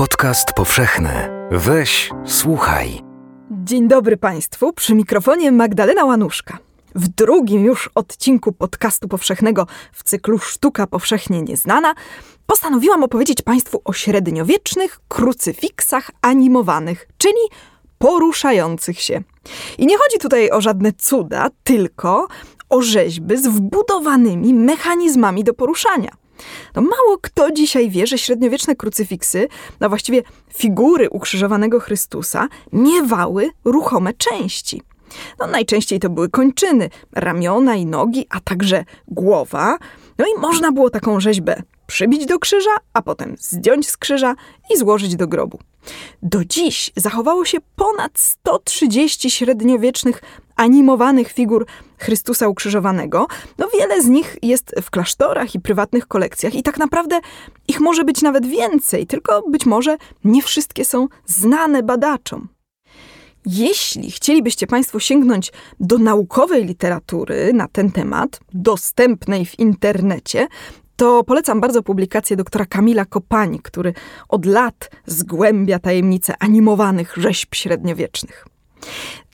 Podcast powszechny. Weź, słuchaj. Dzień dobry Państwu, przy mikrofonie Magdalena Łanuszka. W drugim już odcinku podcastu powszechnego w cyklu Sztuka Powszechnie Nieznana postanowiłam opowiedzieć Państwu o średniowiecznych krucyfiksach animowanych, czyli poruszających się. I nie chodzi tutaj o żadne cuda, tylko o rzeźby z wbudowanymi mechanizmami do poruszania. No mało kto dzisiaj wie, że średniowieczne krucyfiksy, no właściwie figury ukrzyżowanego Chrystusa, miewały ruchome części. No, najczęściej to były kończyny, ramiona i nogi, a także głowa. No i można było taką rzeźbę przybić do krzyża, a potem zdjąć z krzyża i złożyć do grobu. Do dziś zachowało się ponad 130 średniowiecznych animowanych figur Chrystusa ukrzyżowanego. No wiele z nich jest w klasztorach i prywatnych kolekcjach i tak naprawdę ich może być nawet więcej, tylko być może nie wszystkie są znane badaczom. Jeśli chcielibyście Państwo sięgnąć do naukowej literatury na ten temat, dostępnej w internecie, to polecam bardzo publikację doktora Kamila Kopani, który od lat zgłębia tajemnice animowanych rzeźb średniowiecznych.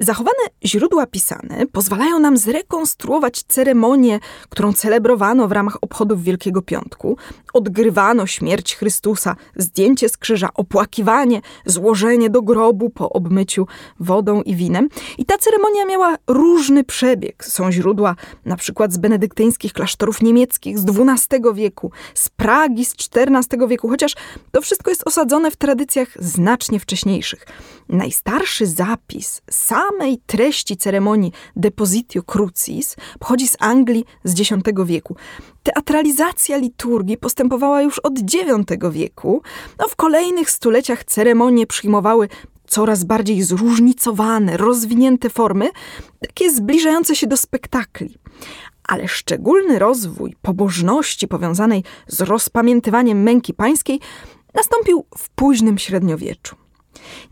Zachowane źródła pisane pozwalają nam zrekonstruować ceremonię, którą celebrowano w ramach obchodów Wielkiego Piątku. Odgrywano śmierć Chrystusa, zdjęcie z krzyża, opłakiwanie, złożenie do grobu po obmyciu wodą i winem. I ta ceremonia miała różny przebieg. Są źródła na przykład z benedyktyńskich klasztorów niemieckich z XII wieku, z Pragi z XIV wieku, chociaż to wszystko jest osadzone w tradycjach znacznie wcześniejszych. Najstarszy zapis samej treści ceremonii Depositio Crucis pochodzi z Anglii z X wieku. Teatralizacja liturgii postępowała już od IX wieku. No, w kolejnych stuleciach ceremonie przyjmowały coraz bardziej zróżnicowane, rozwinięte formy, takie zbliżające się do spektakli. Ale szczególny rozwój pobożności powiązanej z rozpamiętywaniem męki pańskiej nastąpił w późnym średniowieczu.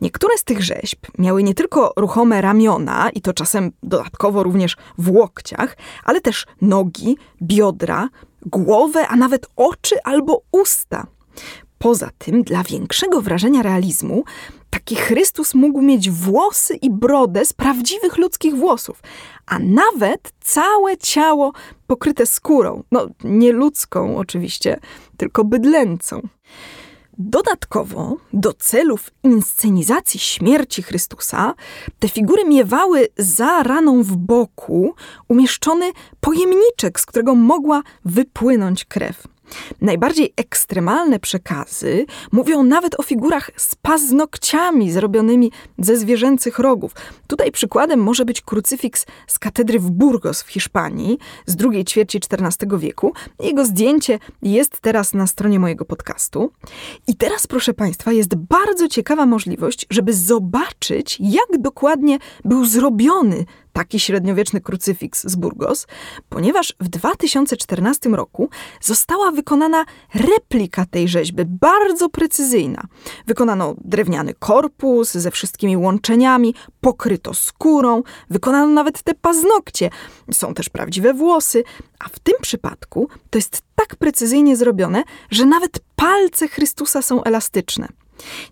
Niektóre z tych rzeźb miały nie tylko ruchome ramiona, i to czasem dodatkowo również w łokciach, ale też nogi, biodra, głowę, a nawet oczy albo usta. Poza tym, dla większego wrażenia realizmu, taki Chrystus mógł mieć włosy i brodę z prawdziwych ludzkich włosów, a nawet całe ciało pokryte skórą. No, nie ludzką oczywiście, tylko bydlęcą. Dodatkowo, do celów inscenizacji śmierci Chrystusa, te figury miewały za raną w boku umieszczony pojemniczek, z którego mogła wypłynąć krew. Najbardziej ekstremalne przekazy mówią nawet o figurach z paznokciami zrobionymi ze zwierzęcych rogów. Tutaj przykładem może być krucyfiks z katedry w Burgos w Hiszpanii z drugiej ćwierci XIV wieku. Jego zdjęcie jest teraz na stronie mojego podcastu. I teraz, proszę Państwa, jest bardzo ciekawa możliwość, żeby zobaczyć, jak dokładnie był zrobiony taki średniowieczny krucyfiks z Burgos, ponieważ w 2014 roku została wykonana replika tej rzeźby, bardzo precyzyjna. Wykonano drewniany korpus ze wszystkimi łączeniami, pokryto skórą, wykonano nawet te paznokcie. Są też prawdziwe włosy, a w tym przypadku to jest tak precyzyjnie zrobione, że nawet palce Chrystusa są elastyczne.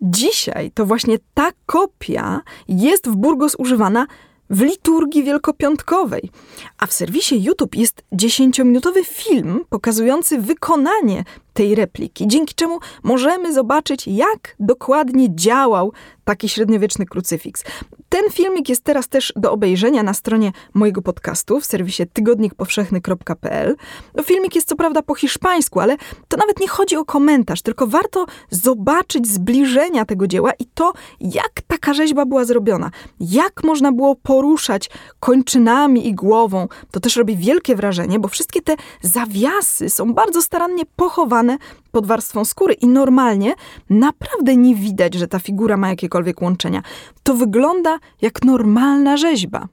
Dzisiaj to właśnie ta kopia jest w Burgos używana w liturgii wielkopiątkowej. A w serwisie YouTube jest 10-minutowy film pokazujący wykonanie tej repliki, dzięki czemu możemy zobaczyć, jak dokładnie działał taki średniowieczny krucyfiks. Ten filmik jest teraz też do obejrzenia na stronie mojego podcastu w serwisie tygodnikpowszechny.pl. Filmik jest co prawda po hiszpańsku, ale to nawet nie chodzi o komentarz, tylko warto zobaczyć zbliżenia tego dzieła i to, jak taka rzeźba była zrobiona. Jak można było poruszać kończynami i głową. To też robi wielkie wrażenie, bo wszystkie te zawiasy są bardzo starannie pochowane pod warstwą skóry i normalnie naprawdę nie widać, że ta figura ma jakiekolwiek łączenia. To wygląda jak normalna rzeźba.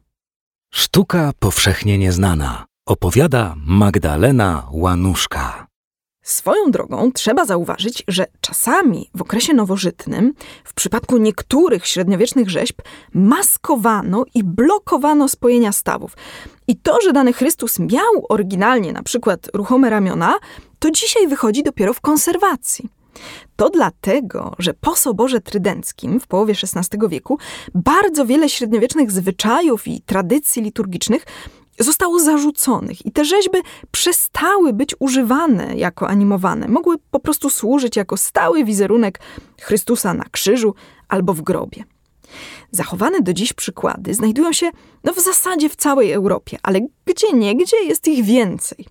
Sztuka powszechnie nieznana. Opowiada Magdalena Łanuszka. Swoją drogą trzeba zauważyć, że czasami w okresie nowożytnym, w przypadku niektórych średniowiecznych rzeźb, maskowano i blokowano spojenia stawów. I to, że dany Chrystus miał oryginalnie na przykład ruchome ramiona, to dzisiaj wychodzi dopiero w konserwacji. To dlatego, że po Soborze Trydenckim w połowie XVI wieku bardzo wiele średniowiecznych zwyczajów i tradycji liturgicznych zostało zarzuconych i te rzeźby przestały być używane jako animowane. Mogły po prostu służyć jako stały wizerunek Chrystusa na krzyżu albo w grobie. Zachowane do dziś przykłady znajdują się no, w zasadzie w całej Europie, ale gdzie niegdzie jest ich więcej.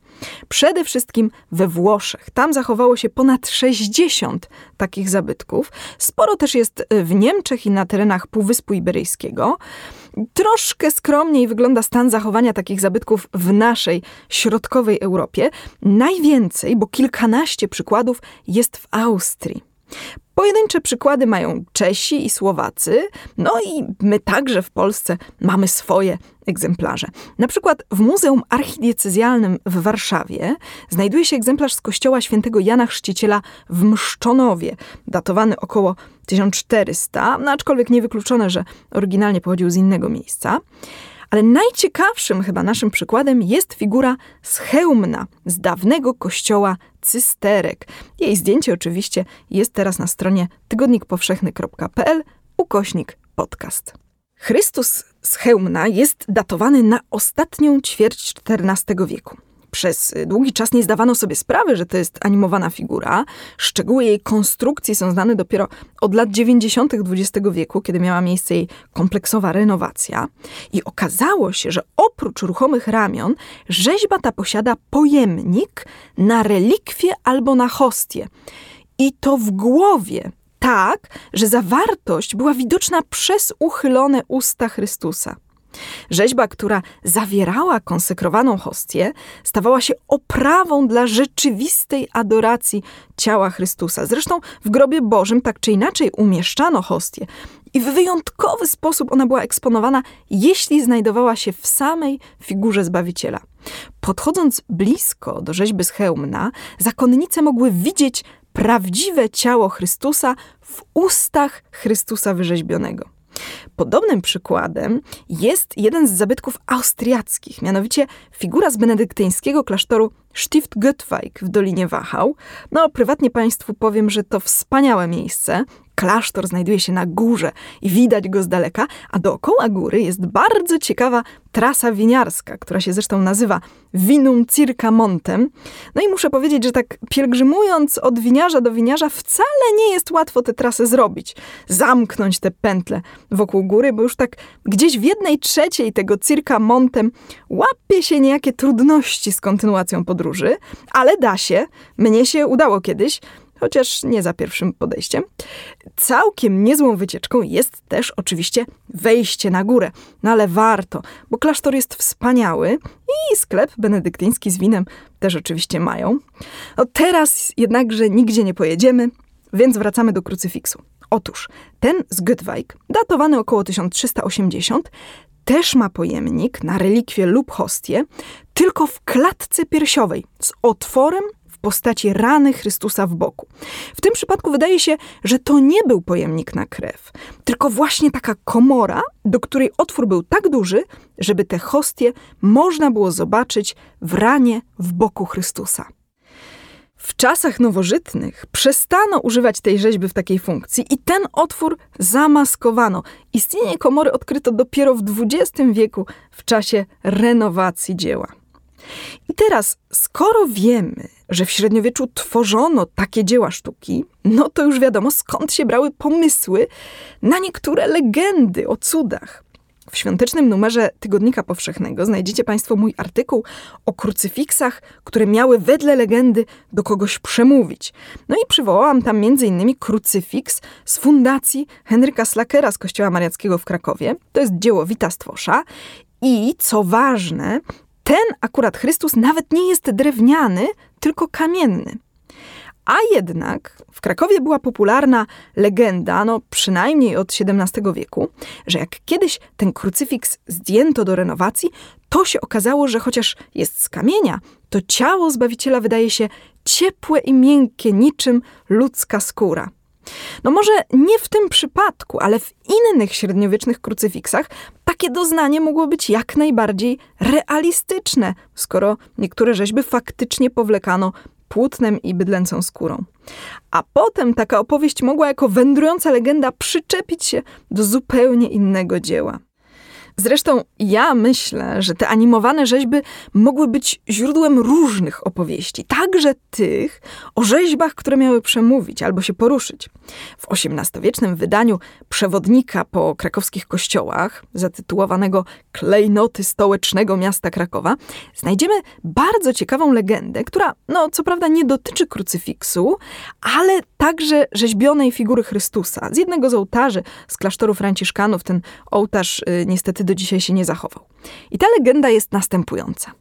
Przede wszystkim we Włoszech. Tam zachowało się ponad 60 takich zabytków. Sporo też jest w Niemczech i na terenach Półwyspu Iberyjskiego. Troszkę skromniej wygląda stan zachowania takich zabytków w naszej środkowej Europie. Najwięcej, bo kilkanaście przykładów jest w Austrii. Pojedyncze przykłady mają Czesi i Słowacy, no i my także w Polsce mamy swoje egzemplarze. Na przykład w Muzeum Archidiecezjalnym w Warszawie znajduje się egzemplarz z kościoła świętego Jana Chrzciciela w Mszczonowie, datowany około 1400, no aczkolwiek niewykluczone, że oryginalnie pochodził z innego miejsca. Ale najciekawszym chyba naszym przykładem jest figura Scheumna z dawnego kościoła cysterek. Jej zdjęcie oczywiście jest teraz na stronie tygodnikpowszechny.pl ukośnik podcast. Chrystus z jest datowany na ostatnią ćwierć XIV wieku. Przez długi czas nie zdawano sobie sprawy, że to jest animowana figura. Szczegóły jej konstrukcji są znane dopiero od lat 90. XX wieku, kiedy miała miejsce jej kompleksowa renowacja. I okazało się, że oprócz ruchomych ramion, rzeźba ta posiada pojemnik na relikwie albo na hostię. I to w głowie, tak, że zawartość była widoczna przez uchylone usta Chrystusa. Rzeźba, która zawierała konsekrowaną hostię, stawała się oprawą dla rzeczywistej adoracji ciała Chrystusa. Zresztą w grobie Bożym tak czy inaczej umieszczano hostię i w wyjątkowy sposób ona była eksponowana, jeśli znajdowała się w samej figurze Zbawiciela. Podchodząc blisko do rzeźby z Chełmna, zakonnice mogły widzieć prawdziwe ciało Chrystusa w ustach Chrystusa wyrzeźbionego. Podobnym przykładem jest jeden z zabytków austriackich, mianowicie figura z benedyktyńskiego klasztoru Stift Göttweig w Dolinie Wachau. No, prywatnie Państwu powiem, że to wspaniałe miejsce. Klasztor znajduje się na górze i widać go z daleka, a dookoła góry jest bardzo ciekawa trasa winiarska, która się zresztą nazywa Vinum Circa Montem. No i muszę powiedzieć, że tak pielgrzymując od winiarza do winiarza wcale nie jest łatwo tę trasę zrobić. Zamknąć te pętle wokół góry, bo już tak gdzieś w jednej trzeciej tego Circa Montem łapie się niejakie trudności z kontynuacją podróży, ale da się. Mnie się udało kiedyś chociaż nie za pierwszym podejściem. Całkiem niezłą wycieczką jest też oczywiście wejście na górę, no ale warto, bo klasztor jest wspaniały i sklep benedyktyński z winem też oczywiście mają. No teraz jednakże nigdzie nie pojedziemy, więc wracamy do krucyfiksu. Otóż ten z Göttweig, datowany około 1380, też ma pojemnik na relikwie lub hostię, tylko w klatce piersiowej z otworem postaci rany Chrystusa w boku. W tym przypadku wydaje się, że to nie był pojemnik na krew, tylko właśnie taka komora, do której otwór był tak duży, żeby te hostie można było zobaczyć w ranie w boku Chrystusa. W czasach nowożytnych przestano używać tej rzeźby w takiej funkcji i ten otwór zamaskowano. Istnienie komory odkryto dopiero w XX wieku w czasie renowacji dzieła. I teraz, skoro wiemy, że w średniowieczu tworzono takie dzieła sztuki, no to już wiadomo skąd się brały pomysły na niektóre legendy o cudach. W świątecznym numerze Tygodnika Powszechnego znajdziecie Państwo mój artykuł o krucyfiksach, które miały wedle legendy do kogoś przemówić. No i przywołałam tam m.in. krucyfiks z fundacji Henryka Slakera z Kościoła Mariackiego w Krakowie. To jest dzieło Wita Stwosza. I co ważne, ten akurat Chrystus nawet nie jest drewniany, tylko kamienny. A jednak w Krakowie była popularna legenda, no przynajmniej od XVII wieku, że jak kiedyś ten krucyfiks zdjęto do renowacji, to się okazało, że chociaż jest z kamienia, to ciało Zbawiciela wydaje się ciepłe i miękkie, niczym ludzka skóra. No może nie w tym przypadku, ale w innych średniowiecznych krucyfiksach takie doznanie mogło być jak najbardziej realistyczne, skoro niektóre rzeźby faktycznie powlekano płótnem i bydlęcą skórą. A potem taka opowieść mogła jako wędrująca legenda przyczepić się do zupełnie innego dzieła. Zresztą ja myślę, że te animowane rzeźby mogły być źródłem różnych opowieści, także tych o rzeźbach, które miały przemówić albo się poruszyć. W XVIII-wiecznym wydaniu przewodnika po krakowskich kościołach, zatytułowanego Klejnoty stołecznego miasta Krakowa, znajdziemy bardzo ciekawą legendę, która, no co prawda, nie dotyczy krucyfiksu, ale także rzeźbionej figury Chrystusa. Z jednego z ołtarzy z klasztoru franciszkanów ten ołtarz y, niestety do dzisiaj się nie zachował. I ta legenda jest następująca.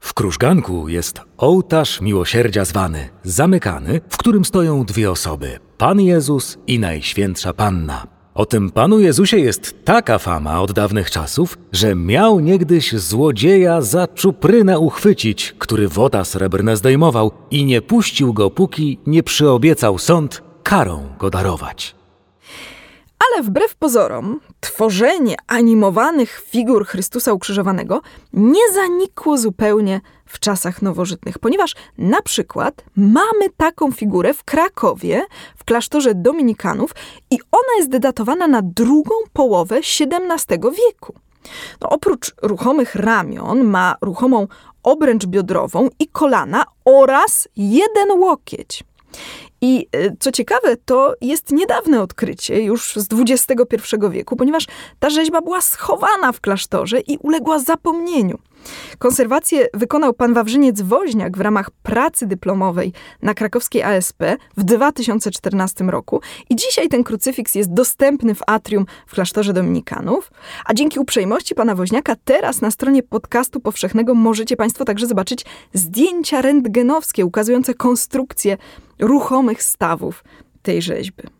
W krużganku jest ołtarz miłosierdzia zwany, zamykany, w którym stoją dwie osoby: Pan Jezus i Najświętsza Panna. O tym Panu Jezusie jest taka fama od dawnych czasów, że miał niegdyś złodzieja za czuprynę uchwycić, który woda srebrne zdejmował i nie puścił go, póki nie przyobiecał sąd karą go darować. Ale wbrew pozorom, tworzenie animowanych figur Chrystusa ukrzyżowanego nie zanikło zupełnie w czasach nowożytnych, ponieważ na przykład mamy taką figurę w Krakowie, w klasztorze Dominikanów i ona jest datowana na drugą połowę XVII wieku. No, oprócz ruchomych ramion ma ruchomą obręcz biodrową i kolana oraz jeden łokieć. I e, co ciekawe, to jest niedawne odkrycie, już z XXI wieku, ponieważ ta rzeźba była schowana w klasztorze i uległa zapomnieniu. Konserwację wykonał pan Wawrzyniec Woźniak w ramach pracy dyplomowej na krakowskiej ASP w 2014 roku i dzisiaj ten krucyfiks jest dostępny w atrium w klasztorze dominikanów, a dzięki uprzejmości pana Woźniaka teraz na stronie podcastu powszechnego możecie państwo także zobaczyć zdjęcia rentgenowskie ukazujące konstrukcję ruchomych stawów tej rzeźby.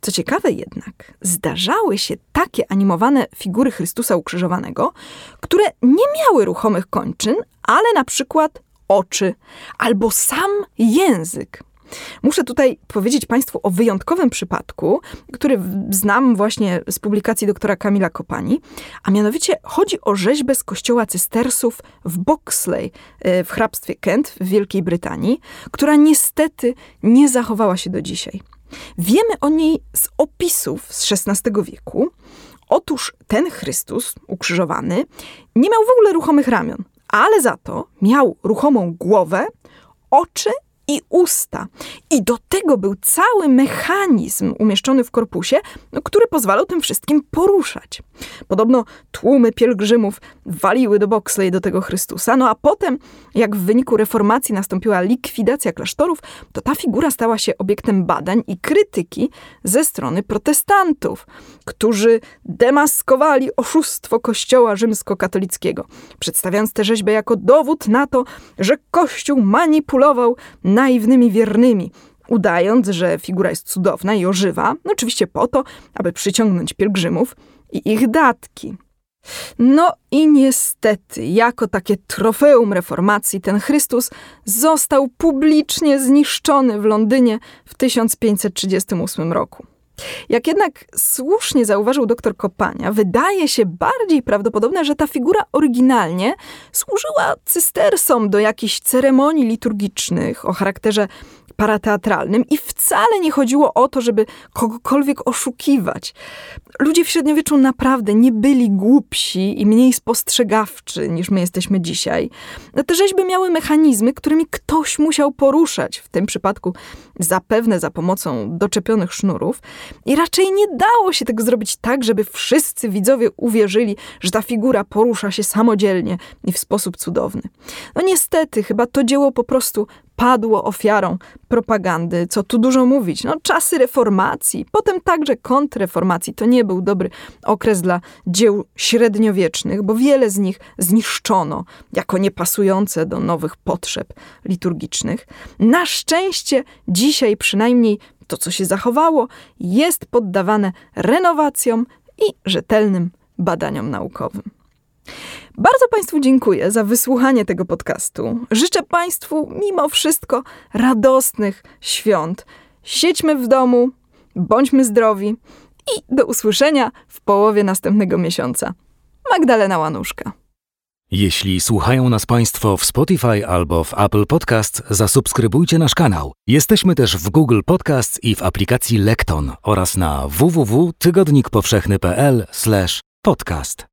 Co ciekawe jednak, zdarzały się takie animowane figury Chrystusa ukrzyżowanego, które nie miały ruchomych kończyn, ale na przykład oczy albo sam język. Muszę tutaj powiedzieć Państwu o wyjątkowym przypadku, który znam właśnie z publikacji doktora Kamila Kopani, a mianowicie chodzi o rzeźbę z kościoła cystersów w Boxley e, w hrabstwie Kent w Wielkiej Brytanii, która niestety nie zachowała się do dzisiaj. Wiemy o niej z opisów z XVI wieku. Otóż ten Chrystus ukrzyżowany nie miał w ogóle ruchomych ramion, ale za to miał ruchomą głowę, oczy i usta. I do tego był cały mechanizm umieszczony w korpusie, no, który pozwalał tym wszystkim poruszać. Podobno tłumy pielgrzymów waliły do Boxley do tego Chrystusa, no a potem, jak w wyniku reformacji nastąpiła likwidacja klasztorów, to ta figura stała się obiektem badań i krytyki ze strony protestantów, którzy demaskowali oszustwo kościoła rzymskokatolickiego, przedstawiając tę rzeźbę jako dowód na to, że kościół manipulował naiwnymi wiernymi, udając, że figura jest cudowna i ożywa, no oczywiście po to, aby przyciągnąć pielgrzymów i ich datki. No i niestety, jako takie trofeum reformacji, ten Chrystus został publicznie zniszczony w Londynie w 1538 roku. Jak jednak słusznie zauważył dr Kopania, wydaje się bardziej prawdopodobne, że ta figura oryginalnie służyła cystersom do jakichś ceremonii liturgicznych o charakterze parateatralnym i wcale nie chodziło o to, żeby kogokolwiek oszukiwać. Ludzie w średniowieczu naprawdę nie byli głupsi i mniej spostrzegawczy niż my jesteśmy dzisiaj. Te rzeźby miały mechanizmy, którymi ktoś musiał poruszać, w tym przypadku zapewne za pomocą doczepionych sznurów, i raczej nie dało się tego zrobić tak, żeby wszyscy widzowie uwierzyli, że ta figura porusza się samodzielnie i w sposób cudowny. No niestety, chyba to dzieło po prostu padło ofiarą propagandy, co tu dużo mówić. No, czasy reformacji, potem także kontrreformacji. To nie był dobry okres dla dzieł średniowiecznych, bo wiele z nich zniszczono jako niepasujące do nowych potrzeb liturgicznych. Na szczęście dzisiaj przynajmniej to, co się zachowało, jest poddawane renowacjom i rzetelnym badaniom naukowym. Bardzo Państwu dziękuję za wysłuchanie tego podcastu. Życzę Państwu mimo wszystko radosnych świąt. Siedźmy w domu, bądźmy zdrowi i do usłyszenia w połowie następnego miesiąca. Magdalena Łanuszka. Jeśli słuchają nas Państwo w Spotify albo w Apple Podcast, zasubskrybujcie nasz kanał. Jesteśmy też w Google Podcast i w aplikacji Lekton oraz na www.tygodnikpowszechny.pl/podcast.